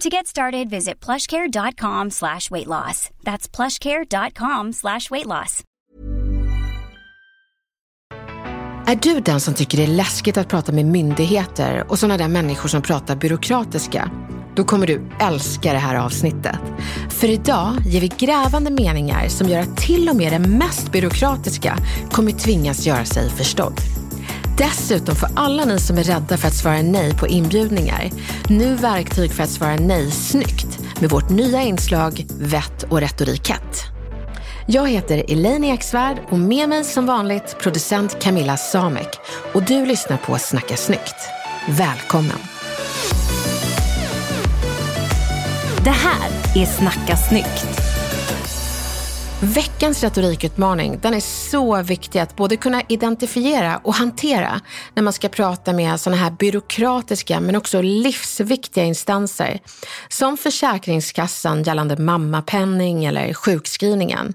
To get started, visit plushcare.com slash weight loss. That's plushcare.com slash weight loss. Är du den som tycker det är läskigt att prata med myndigheter och sådana där människor som pratar byråkratiska? Då kommer du älska det här avsnittet. För idag ger vi grävande meningar som gör att till och med det mest byråkratiska kommer tvingas göra sig förstådd. Dessutom får alla ni som är rädda för att svara nej på inbjudningar nu verktyg för att svara nej snyggt med vårt nya inslag Vett och retorikett. Jag heter Elaine Eksvärd och med mig som vanligt producent Camilla Samek och du lyssnar på Snacka snyggt. Välkommen! Det här är Snacka snyggt. Veckans retorikutmaning den är så viktig att både kunna identifiera och hantera när man ska prata med sådana här byråkratiska men också livsviktiga instanser som Försäkringskassan gällande mammapenning eller sjukskrivningen.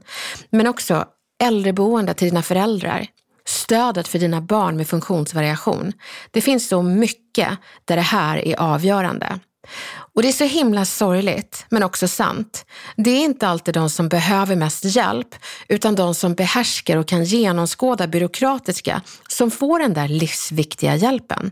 Men också äldreboende till dina föräldrar, stödet för dina barn med funktionsvariation. Det finns så mycket där det här är avgörande. Och det är så himla sorgligt, men också sant. Det är inte alltid de som behöver mest hjälp, utan de som behärskar och kan genomskåda byråkratiska som får den där livsviktiga hjälpen.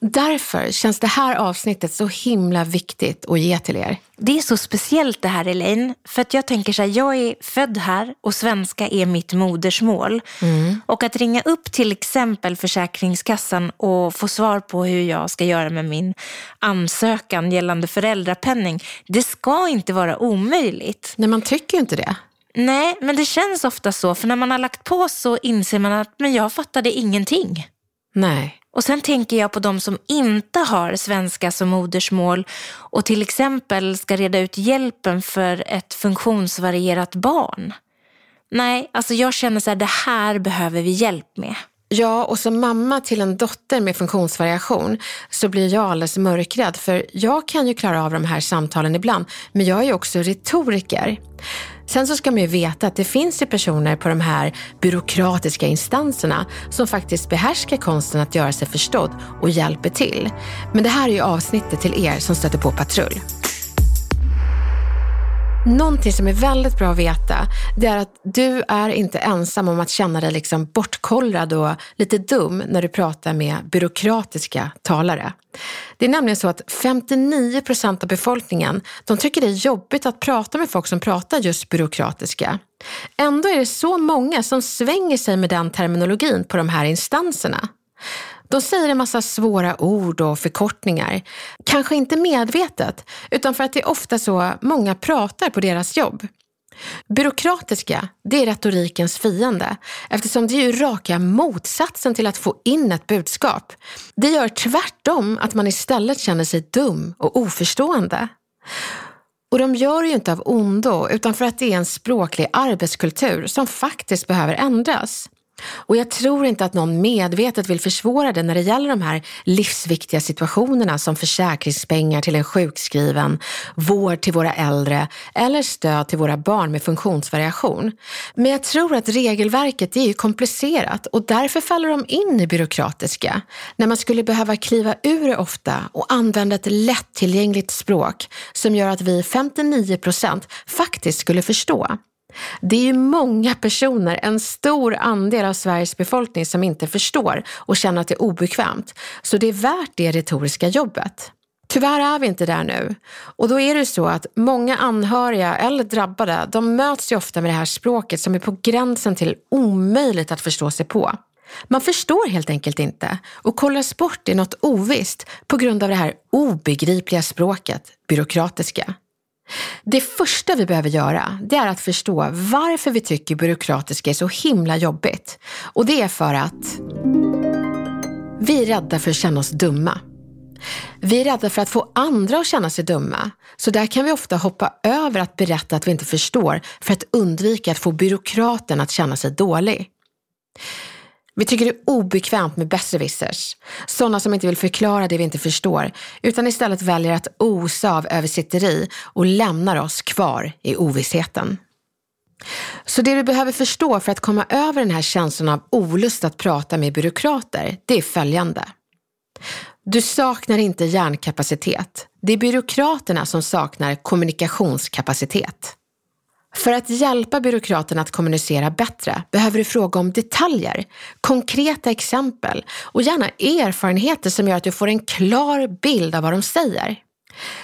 Därför känns det här avsnittet så himla viktigt att ge till er. Det är så speciellt det här Elaine, för att jag tänker så här, jag är född här och svenska är mitt modersmål. Mm. Och att ringa upp till exempel Försäkringskassan och få svar på hur jag ska göra med min ansökan gällande föräldrapenning, det ska inte vara omöjligt. Nej, man tycker ju inte det. Nej, men det känns ofta så, för när man har lagt på så inser man att men jag fattade ingenting. Nej. Och sen tänker jag på de som inte har svenska som modersmål och till exempel ska reda ut hjälpen för ett funktionsvarierat barn. Nej, alltså jag känner så här, det här behöver vi hjälp med. Ja, och som mamma till en dotter med funktionsvariation så blir jag alldeles mörkrädd för jag kan ju klara av de här samtalen ibland, men jag är ju också retoriker. Sen så ska man ju veta att det finns ju personer på de här byråkratiska instanserna som faktiskt behärskar konsten att göra sig förstådd och hjälper till. Men det här är ju avsnittet till er som stöter på patrull. Någonting som är väldigt bra att veta, det är att du är inte ensam om att känna dig liksom bortkollrad och lite dum när du pratar med byråkratiska talare. Det är nämligen så att 59 procent av befolkningen, de tycker det är jobbigt att prata med folk som pratar just byråkratiska. Ändå är det så många som svänger sig med den terminologin på de här instanserna. De säger en massa svåra ord och förkortningar. Kanske inte medvetet, utan för att det är ofta så många pratar på deras jobb. Byråkratiska, det är retorikens fiende eftersom det är ju raka motsatsen till att få in ett budskap. Det gör tvärtom att man istället känner sig dum och oförstående. Och de gör det ju inte av ondo utan för att det är en språklig arbetskultur som faktiskt behöver ändras. Och jag tror inte att någon medvetet vill försvåra det när det gäller de här livsviktiga situationerna som försäkringspengar till en sjukskriven, vård till våra äldre eller stöd till våra barn med funktionsvariation. Men jag tror att regelverket är ju komplicerat och därför faller de in i byråkratiska. När man skulle behöva kliva ur det ofta och använda ett lättillgängligt språk som gör att vi 59 procent faktiskt skulle förstå. Det är ju många personer, en stor andel av Sveriges befolkning som inte förstår och känner att det är obekvämt. Så det är värt det retoriska jobbet. Tyvärr är vi inte där nu. Och då är det så att många anhöriga eller drabbade, de möts ju ofta med det här språket som är på gränsen till omöjligt att förstå sig på. Man förstår helt enkelt inte och kollas bort i något ovisst på grund av det här obegripliga språket, byråkratiska. Det första vi behöver göra, det är att förstå varför vi tycker byråkratiska är så himla jobbigt. Och det är för att vi är rädda för att känna oss dumma. Vi är rädda för att få andra att känna sig dumma, så där kan vi ofta hoppa över att berätta att vi inte förstår för att undvika att få byråkraten att känna sig dålig. Vi tycker det är obekvämt med besserwissers, sådana som inte vill förklara det vi inte förstår, utan istället väljer att osa av översitteri och lämnar oss kvar i ovissheten. Så det du behöver förstå för att komma över den här känslan av olust att prata med byråkrater, det är följande. Du saknar inte hjärnkapacitet. Det är byråkraterna som saknar kommunikationskapacitet. För att hjälpa byråkraterna att kommunicera bättre behöver du fråga om detaljer, konkreta exempel och gärna erfarenheter som gör att du får en klar bild av vad de säger.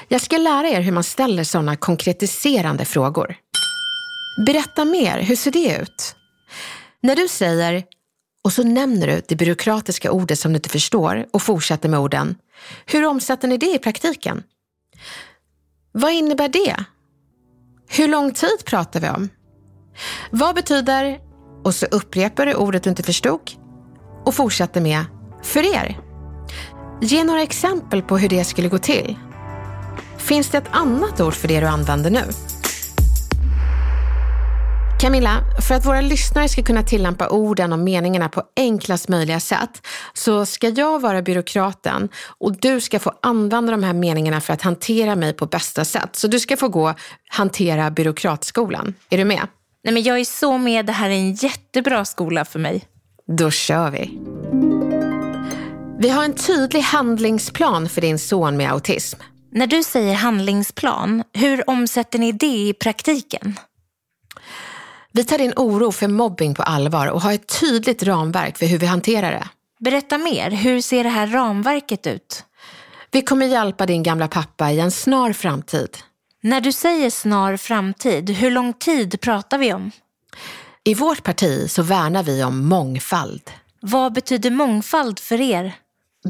Jag ska lära er hur man ställer sådana konkretiserande frågor. Berätta mer, hur ser det ut? När du säger och så nämner du det byråkratiska ordet som du inte förstår och fortsätter med orden. Hur omsätter ni det i praktiken? Vad innebär det? Hur lång tid pratar vi om? Vad betyder, och så upprepar du ordet du inte förstod och fortsätter med, för er. Ge några exempel på hur det skulle gå till. Finns det ett annat ord för det du använder nu? Camilla, för att våra lyssnare ska kunna tillämpa orden och meningarna på enklast möjliga sätt så ska jag vara byråkraten och du ska få använda de här meningarna för att hantera mig på bästa sätt. Så du ska få gå hantera byråkratskolan. Är du med? Nej, men jag är så med. Det här är en jättebra skola för mig. Då kör vi. Vi har en tydlig handlingsplan för din son med autism. När du säger handlingsplan, hur omsätter ni det i praktiken? Vi tar din oro för mobbing på allvar och har ett tydligt ramverk för hur vi hanterar det. Berätta mer. Hur ser det här ramverket ut? Vi kommer hjälpa din gamla pappa i en snar framtid. När du säger snar framtid, hur lång tid pratar vi om? I vårt parti så värnar vi om mångfald. Vad betyder mångfald för er?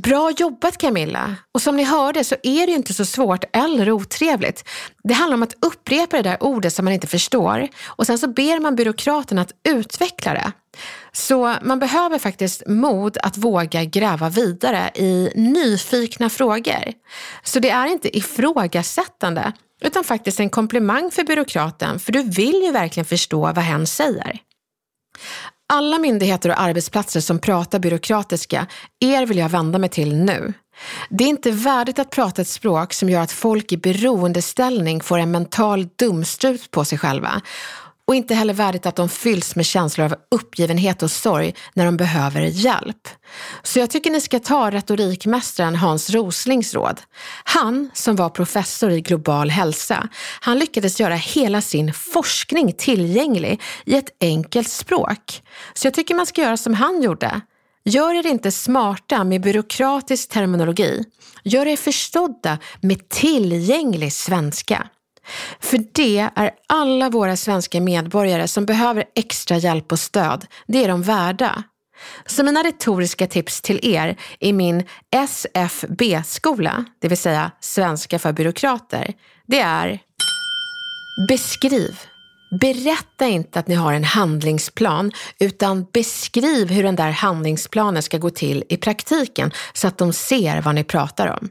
Bra jobbat Camilla! Och som ni hörde så är det ju inte så svårt eller otrevligt. Det handlar om att upprepa det där ordet som man inte förstår och sen så ber man byråkraten att utveckla det. Så man behöver faktiskt mod att våga gräva vidare i nyfikna frågor. Så det är inte ifrågasättande utan faktiskt en komplimang för byråkraten för du vill ju verkligen förstå vad hen säger. Alla myndigheter och arbetsplatser som pratar byråkratiska, er vill jag vända mig till nu. Det är inte värdigt att prata ett språk som gör att folk i beroendeställning får en mental dumstrut på sig själva och inte heller värdigt att de fylls med känslor av uppgivenhet och sorg när de behöver hjälp. Så jag tycker ni ska ta retorikmästaren Hans Roslings råd. Han, som var professor i global hälsa, han lyckades göra hela sin forskning tillgänglig i ett enkelt språk. Så jag tycker man ska göra som han gjorde. Gör er inte smarta med byråkratisk terminologi. Gör er förstådda med tillgänglig svenska. För det är alla våra svenska medborgare som behöver extra hjälp och stöd. Det är de värda. Så mina retoriska tips till er i min SFB-skola, det vill säga svenska för byråkrater, det är Beskriv. Berätta inte att ni har en handlingsplan utan beskriv hur den där handlingsplanen ska gå till i praktiken så att de ser vad ni pratar om.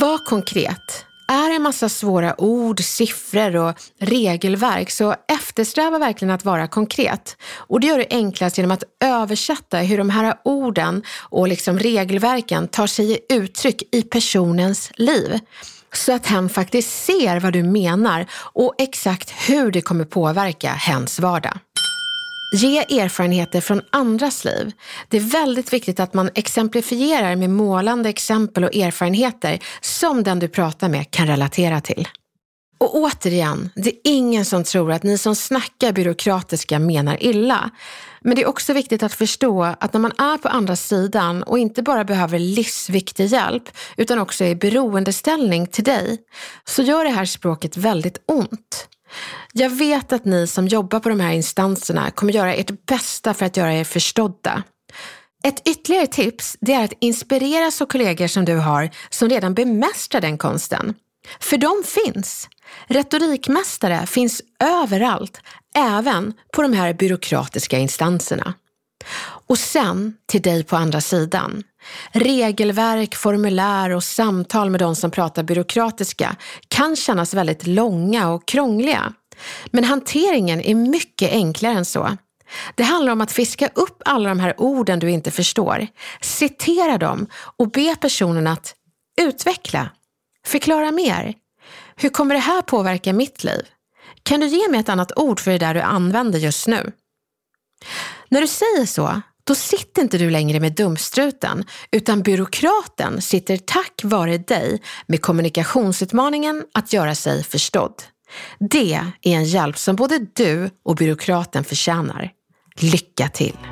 Var konkret är en massa svåra ord, siffror och regelverk så eftersträva verkligen att vara konkret. Och det gör du enklast genom att översätta hur de här orden och liksom regelverken tar sig i uttryck i personens liv. Så att hen faktiskt ser vad du menar och exakt hur det kommer påverka hens vardag. Ge erfarenheter från andras liv. Det är väldigt viktigt att man exemplifierar med målande exempel och erfarenheter som den du pratar med kan relatera till. Och återigen, det är ingen som tror att ni som snackar byråkratiska menar illa. Men det är också viktigt att förstå att när man är på andra sidan och inte bara behöver livsviktig hjälp utan också är i beroendeställning till dig, så gör det här språket väldigt ont. Jag vet att ni som jobbar på de här instanserna kommer göra ert bästa för att göra er förstådda. Ett ytterligare tips det är att inspireras av kollegor som du har som redan bemästrar den konsten. För de finns. Retorikmästare finns överallt, även på de här byråkratiska instanserna. Och sen till dig på andra sidan. Regelverk, formulär och samtal med de som pratar byråkratiska kan kännas väldigt långa och krångliga. Men hanteringen är mycket enklare än så. Det handlar om att fiska upp alla de här orden du inte förstår, citera dem och be personen att utveckla, förklara mer. Hur kommer det här påverka mitt liv? Kan du ge mig ett annat ord för det där du använder just nu? När du säger så, då sitter inte du längre med dumstruten, utan byråkraten sitter tack vare dig med kommunikationsutmaningen att göra sig förstådd. Det är en hjälp som både du och byråkraten förtjänar. Lycka till!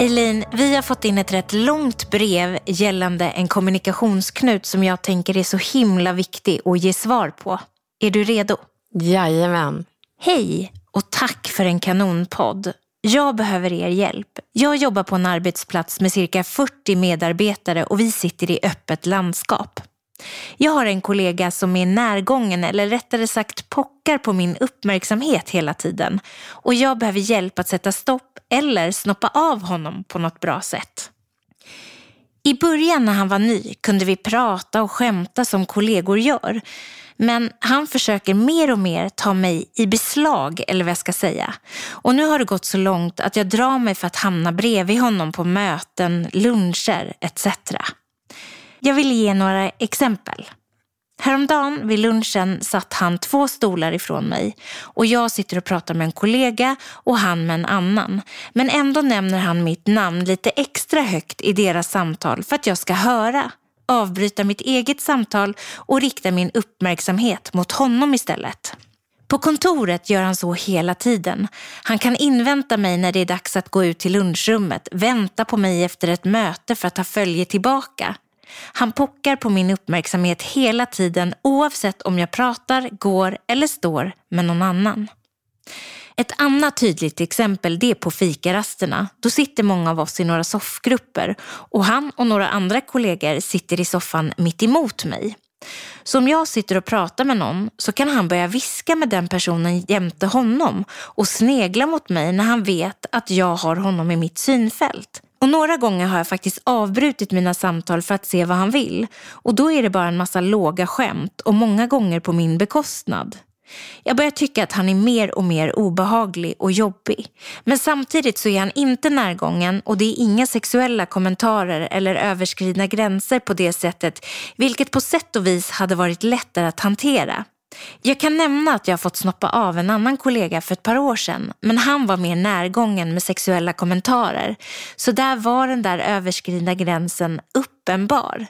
Elin, vi har fått in ett rätt långt brev gällande en kommunikationsknut som jag tänker är så himla viktig att ge svar på. Är du redo? Jajamän. Hej och tack för en kanonpodd. Jag behöver er hjälp. Jag jobbar på en arbetsplats med cirka 40 medarbetare och vi sitter i öppet landskap. Jag har en kollega som är närgången eller rättare sagt pockar på min uppmärksamhet hela tiden och jag behöver hjälp att sätta stopp eller snoppa av honom på något bra sätt. I början när han var ny kunde vi prata och skämta som kollegor gör. Men han försöker mer och mer ta mig i beslag, eller vad jag ska säga. Och nu har det gått så långt att jag drar mig för att hamna bredvid honom på möten, luncher etc. Jag vill ge några exempel. Häromdagen vid lunchen satt han två stolar ifrån mig och jag sitter och pratar med en kollega och han med en annan. Men ändå nämner han mitt namn lite extra högt i deras samtal för att jag ska höra, avbryta mitt eget samtal och rikta min uppmärksamhet mot honom istället. På kontoret gör han så hela tiden. Han kan invänta mig när det är dags att gå ut till lunchrummet, vänta på mig efter ett möte för att ta följe tillbaka. Han pockar på min uppmärksamhet hela tiden oavsett om jag pratar, går eller står med någon annan. Ett annat tydligt exempel det är på fikarasterna. Då sitter många av oss i några soffgrupper och han och några andra kollegor sitter i soffan mitt emot mig. Så om jag sitter och pratar med någon så kan han börja viska med den personen jämte honom och snegla mot mig när han vet att jag har honom i mitt synfält. Och några gånger har jag faktiskt avbrutit mina samtal för att se vad han vill. Och då är det bara en massa låga skämt och många gånger på min bekostnad. Jag börjar tycka att han är mer och mer obehaglig och jobbig. Men samtidigt så är han inte närgången och det är inga sexuella kommentarer eller överskridna gränser på det sättet, vilket på sätt och vis hade varit lättare att hantera. Jag kan nämna att jag fått snoppa av en annan kollega för ett par år sedan, men han var mer närgången med sexuella kommentarer. Så där var den där överskridna gränsen uppenbar.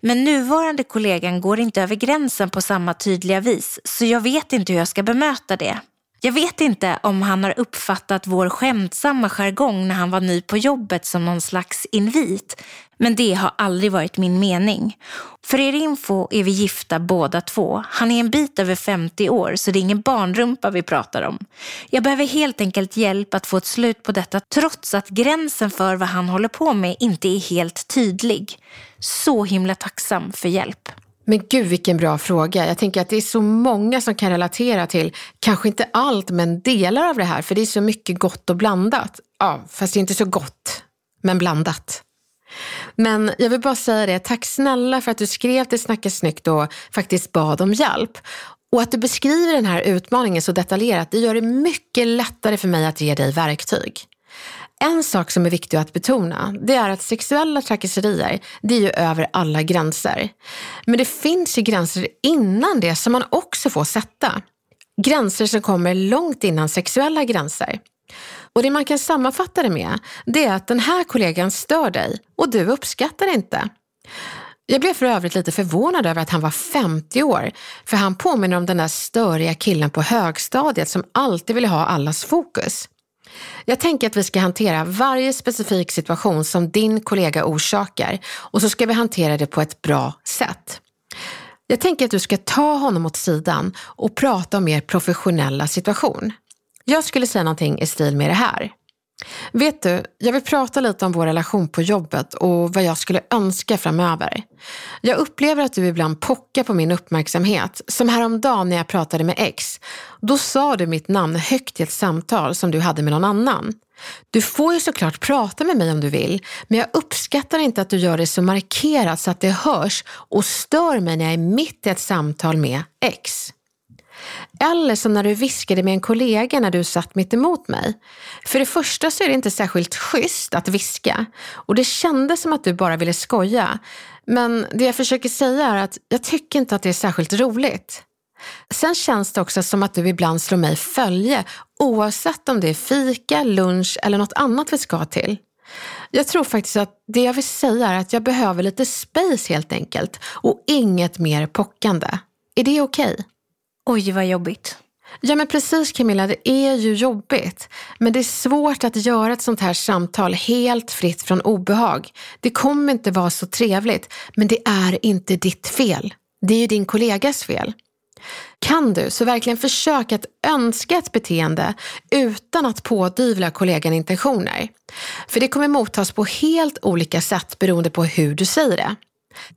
Men nuvarande kollegan går inte över gränsen på samma tydliga vis, så jag vet inte hur jag ska bemöta det. Jag vet inte om han har uppfattat vår skämtsamma jargong när han var ny på jobbet som någon slags invit. Men det har aldrig varit min mening. För er info är vi gifta båda två. Han är en bit över 50 år så det är ingen barnrumpa vi pratar om. Jag behöver helt enkelt hjälp att få ett slut på detta trots att gränsen för vad han håller på med inte är helt tydlig. Så himla tacksam för hjälp. Men gud vilken bra fråga. Jag tänker att det är så många som kan relatera till, kanske inte allt, men delar av det här. För det är så mycket gott och blandat. Ja, fast det är inte så gott, men blandat. Men jag vill bara säga det, tack snälla för att du skrev till Snacka snyggt och faktiskt bad om hjälp. Och att du beskriver den här utmaningen så detaljerat, det gör det mycket lättare för mig att ge dig verktyg. En sak som är viktig att betona, det är att sexuella trakasserier, det är ju över alla gränser. Men det finns ju gränser innan det som man också får sätta. Gränser som kommer långt innan sexuella gränser. Och det man kan sammanfatta det med, det är att den här kollegan stör dig och du uppskattar det inte. Jag blev för övrigt lite förvånad över att han var 50 år, för han påminner om den där störiga killen på högstadiet som alltid ville ha allas fokus. Jag tänker att vi ska hantera varje specifik situation som din kollega orsakar och så ska vi hantera det på ett bra sätt. Jag tänker att du ska ta honom åt sidan och prata om er professionella situation. Jag skulle säga någonting i stil med det här. Vet du, jag vill prata lite om vår relation på jobbet och vad jag skulle önska framöver. Jag upplever att du ibland pockar på min uppmärksamhet. Som häromdagen när jag pratade med X. Då sa du mitt namn högt i ett samtal som du hade med någon annan. Du får ju såklart prata med mig om du vill, men jag uppskattar inte att du gör det så markerat så att det hörs och stör mig när jag är mitt i ett samtal med X. Eller som när du viskade med en kollega när du satt mitt emot mig. För det första så är det inte särskilt schysst att viska och det kändes som att du bara ville skoja. Men det jag försöker säga är att jag tycker inte att det är särskilt roligt. Sen känns det också som att du ibland slår mig följe oavsett om det är fika, lunch eller något annat vi ska till. Jag tror faktiskt att det jag vill säga är att jag behöver lite space helt enkelt och inget mer pockande. Är det okej? Okay? Oj, vad jobbigt. Ja men precis Camilla, det är ju jobbigt. Men det är svårt att göra ett sånt här samtal helt fritt från obehag. Det kommer inte vara så trevligt, men det är inte ditt fel. Det är ju din kollegas fel. Kan du, så verkligen försök att önska ett beteende utan att pådyvla kollegan intentioner. För det kommer mottas på helt olika sätt beroende på hur du säger det.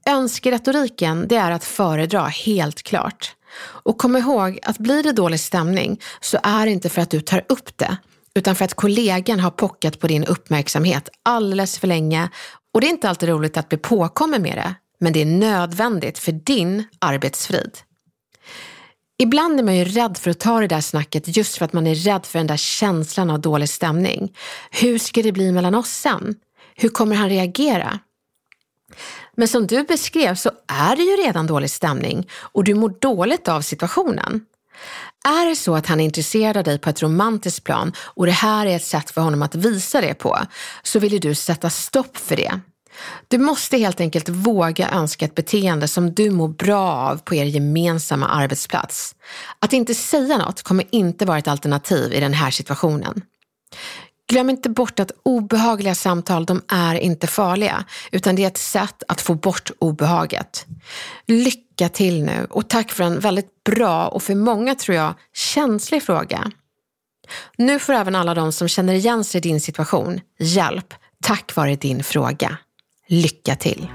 Önskeretoriken, det är att föredra helt klart. Och kom ihåg att blir det dålig stämning så är det inte för att du tar upp det, utan för att kollegan har pockat på din uppmärksamhet alldeles för länge. Och det är inte alltid roligt att bli påkommen med det, men det är nödvändigt för din arbetsfrid. Ibland är man ju rädd för att ta det där snacket just för att man är rädd för den där känslan av dålig stämning. Hur ska det bli mellan oss sen? Hur kommer han reagera? Men som du beskrev så är det ju redan dålig stämning och du mår dåligt av situationen. Är det så att han är intresserad av dig på ett romantiskt plan och det här är ett sätt för honom att visa det på, så vill du sätta stopp för det. Du måste helt enkelt våga önska ett beteende som du mår bra av på er gemensamma arbetsplats. Att inte säga något kommer inte vara ett alternativ i den här situationen. Glöm inte bort att obehagliga samtal, de är inte farliga, utan det är ett sätt att få bort obehaget. Lycka till nu och tack för en väldigt bra och för många tror jag känslig fråga. Nu får även alla de som känner igen sig i din situation hjälp tack vare din fråga. Lycka till!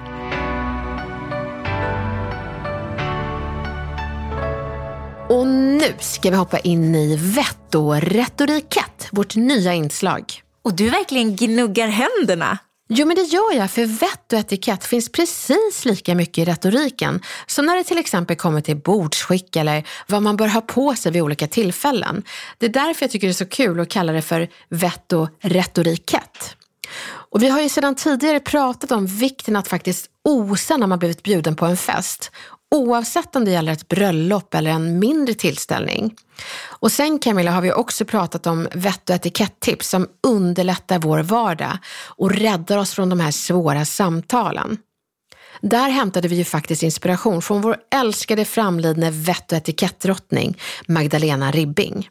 Och nu ska vi hoppa in i vett och retorikett, vårt nya inslag. Och du verkligen gnuggar händerna. Jo, men det gör jag, för vett och etikett finns precis lika mycket i retoriken som när det till exempel kommer till bordsskick eller vad man bör ha på sig vid olika tillfällen. Det är därför jag tycker det är så kul att kalla det för vett och retorikett. Och vi har ju sedan tidigare pratat om vikten att faktiskt osa när man blivit bjuden på en fest oavsett om det gäller ett bröllop eller en mindre tillställning. Och sen Camilla har vi också pratat om vett och etikettips som underlättar vår vardag och räddar oss från de här svåra samtalen. Där hämtade vi ju faktiskt inspiration från vår älskade framlidne vett och etikettdrottning Magdalena Ribbing.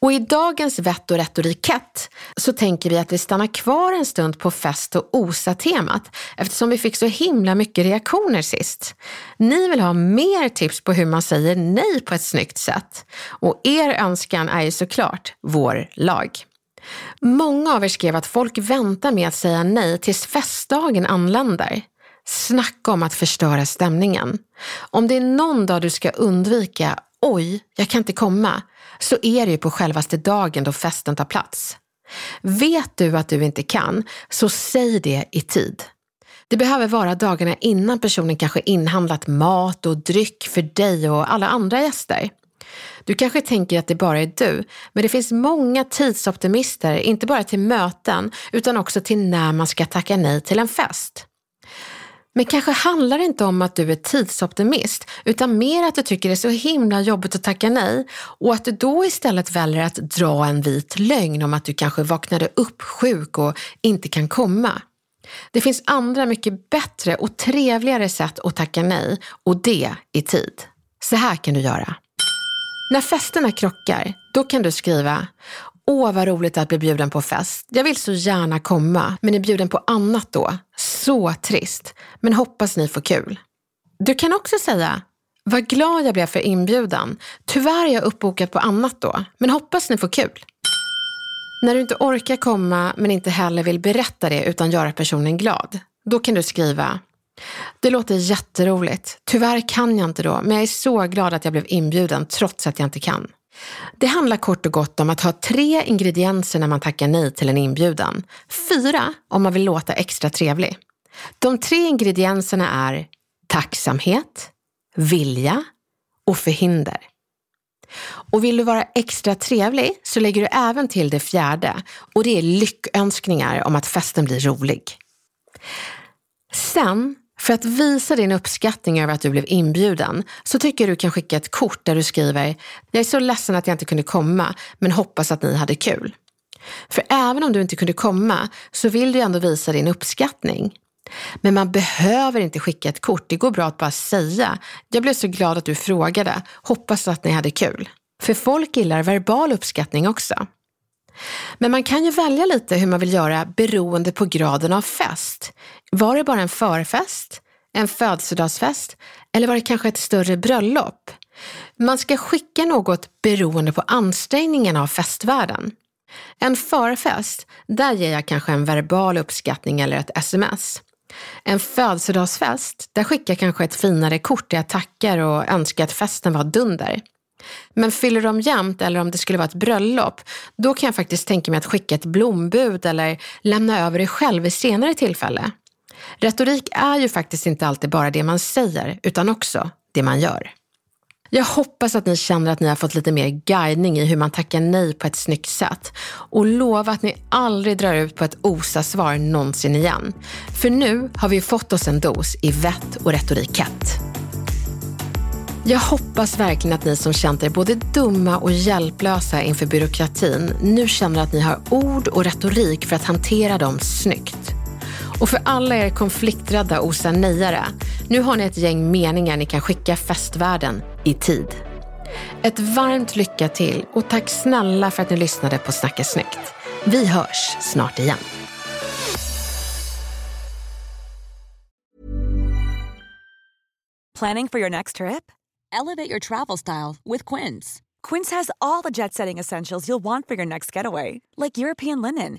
Och i dagens vett och retorikett så tänker vi att vi stannar kvar en stund på fest och OSA-temat eftersom vi fick så himla mycket reaktioner sist. Ni vill ha mer tips på hur man säger nej på ett snyggt sätt. Och er önskan är ju såklart vår lag. Många av er skrev att folk väntar med att säga nej tills festdagen anländer. Snacka om att förstöra stämningen. Om det är någon dag du ska undvika, oj, jag kan inte komma, så är det ju på självaste dagen då festen tar plats. Vet du att du inte kan, så säg det i tid. Det behöver vara dagarna innan personen kanske inhandlat mat och dryck för dig och alla andra gäster. Du kanske tänker att det bara är du, men det finns många tidsoptimister, inte bara till möten, utan också till när man ska tacka nej till en fest. Men kanske handlar det inte om att du är tidsoptimist, utan mer att du tycker det är så himla jobbigt att tacka nej och att du då istället väljer att dra en vit lögn om att du kanske vaknade upp sjuk och inte kan komma. Det finns andra mycket bättre och trevligare sätt att tacka nej och det i tid. Så här kan du göra. När festerna krockar, då kan du skriva Åh, vad roligt att bli bjuden på fest. Jag vill så gärna komma, men är bjuden på annat då. Så trist, men hoppas ni får kul. Du kan också säga vad glad jag blev för inbjudan. Tyvärr är jag uppbokad på annat då, men hoppas ni får kul. När du inte orkar komma men inte heller vill berätta det utan göra personen glad, då kan du skriva det låter jätteroligt. Tyvärr kan jag inte då, men jag är så glad att jag blev inbjuden trots att jag inte kan. Det handlar kort och gott om att ha tre ingredienser när man tackar nej till en inbjudan. Fyra om man vill låta extra trevlig. De tre ingredienserna är tacksamhet, vilja och förhinder. Och vill du vara extra trevlig så lägger du även till det fjärde och det är lyckönskningar om att festen blir rolig. Sen för att visa din uppskattning över att du blev inbjuden så tycker jag du kan skicka ett kort där du skriver “Jag är så ledsen att jag inte kunde komma, men hoppas att ni hade kul”. För även om du inte kunde komma så vill du ändå visa din uppskattning. Men man behöver inte skicka ett kort, det går bra att bara säga “Jag blev så glad att du frågade, hoppas att ni hade kul”. För folk gillar verbal uppskattning också. Men man kan ju välja lite hur man vill göra beroende på graden av fest. Var det bara en förfest, en födelsedagsfest eller var det kanske ett större bröllop? Man ska skicka något beroende på ansträngningen av festvärden. En förfest, där ger jag kanske en verbal uppskattning eller ett sms. En födelsedagsfest, där skickar jag kanske ett finare kort där jag tackar och önskar att festen var dunder. Men fyller de jämnt eller om det skulle vara ett bröllop, då kan jag faktiskt tänka mig att skicka ett blombud eller lämna över det själv vid senare tillfälle. Retorik är ju faktiskt inte alltid bara det man säger, utan också det man gör. Jag hoppas att ni känner att ni har fått lite mer guidning i hur man tackar nej på ett snyggt sätt och lova att ni aldrig drar ut på ett OSA-svar någonsin igen. För nu har vi fått oss en dos i vett och retorikett. Jag hoppas verkligen att ni som känt er både dumma och hjälplösa inför byråkratin nu känner att ni har ord och retorik för att hantera dem snyggt. Och för alla er konflikträdda osanejare, nu har ni ett gäng meningar ni kan skicka festvärlden i tid. Ett varmt lycka till och tack snälla för att ni lyssnade på Snacka snyggt. Vi hörs snart igen. Planning for your next trip? Elevate your travel style with Quince. Quince has all the jet setting essentials you'll want for your next getaway, like European linen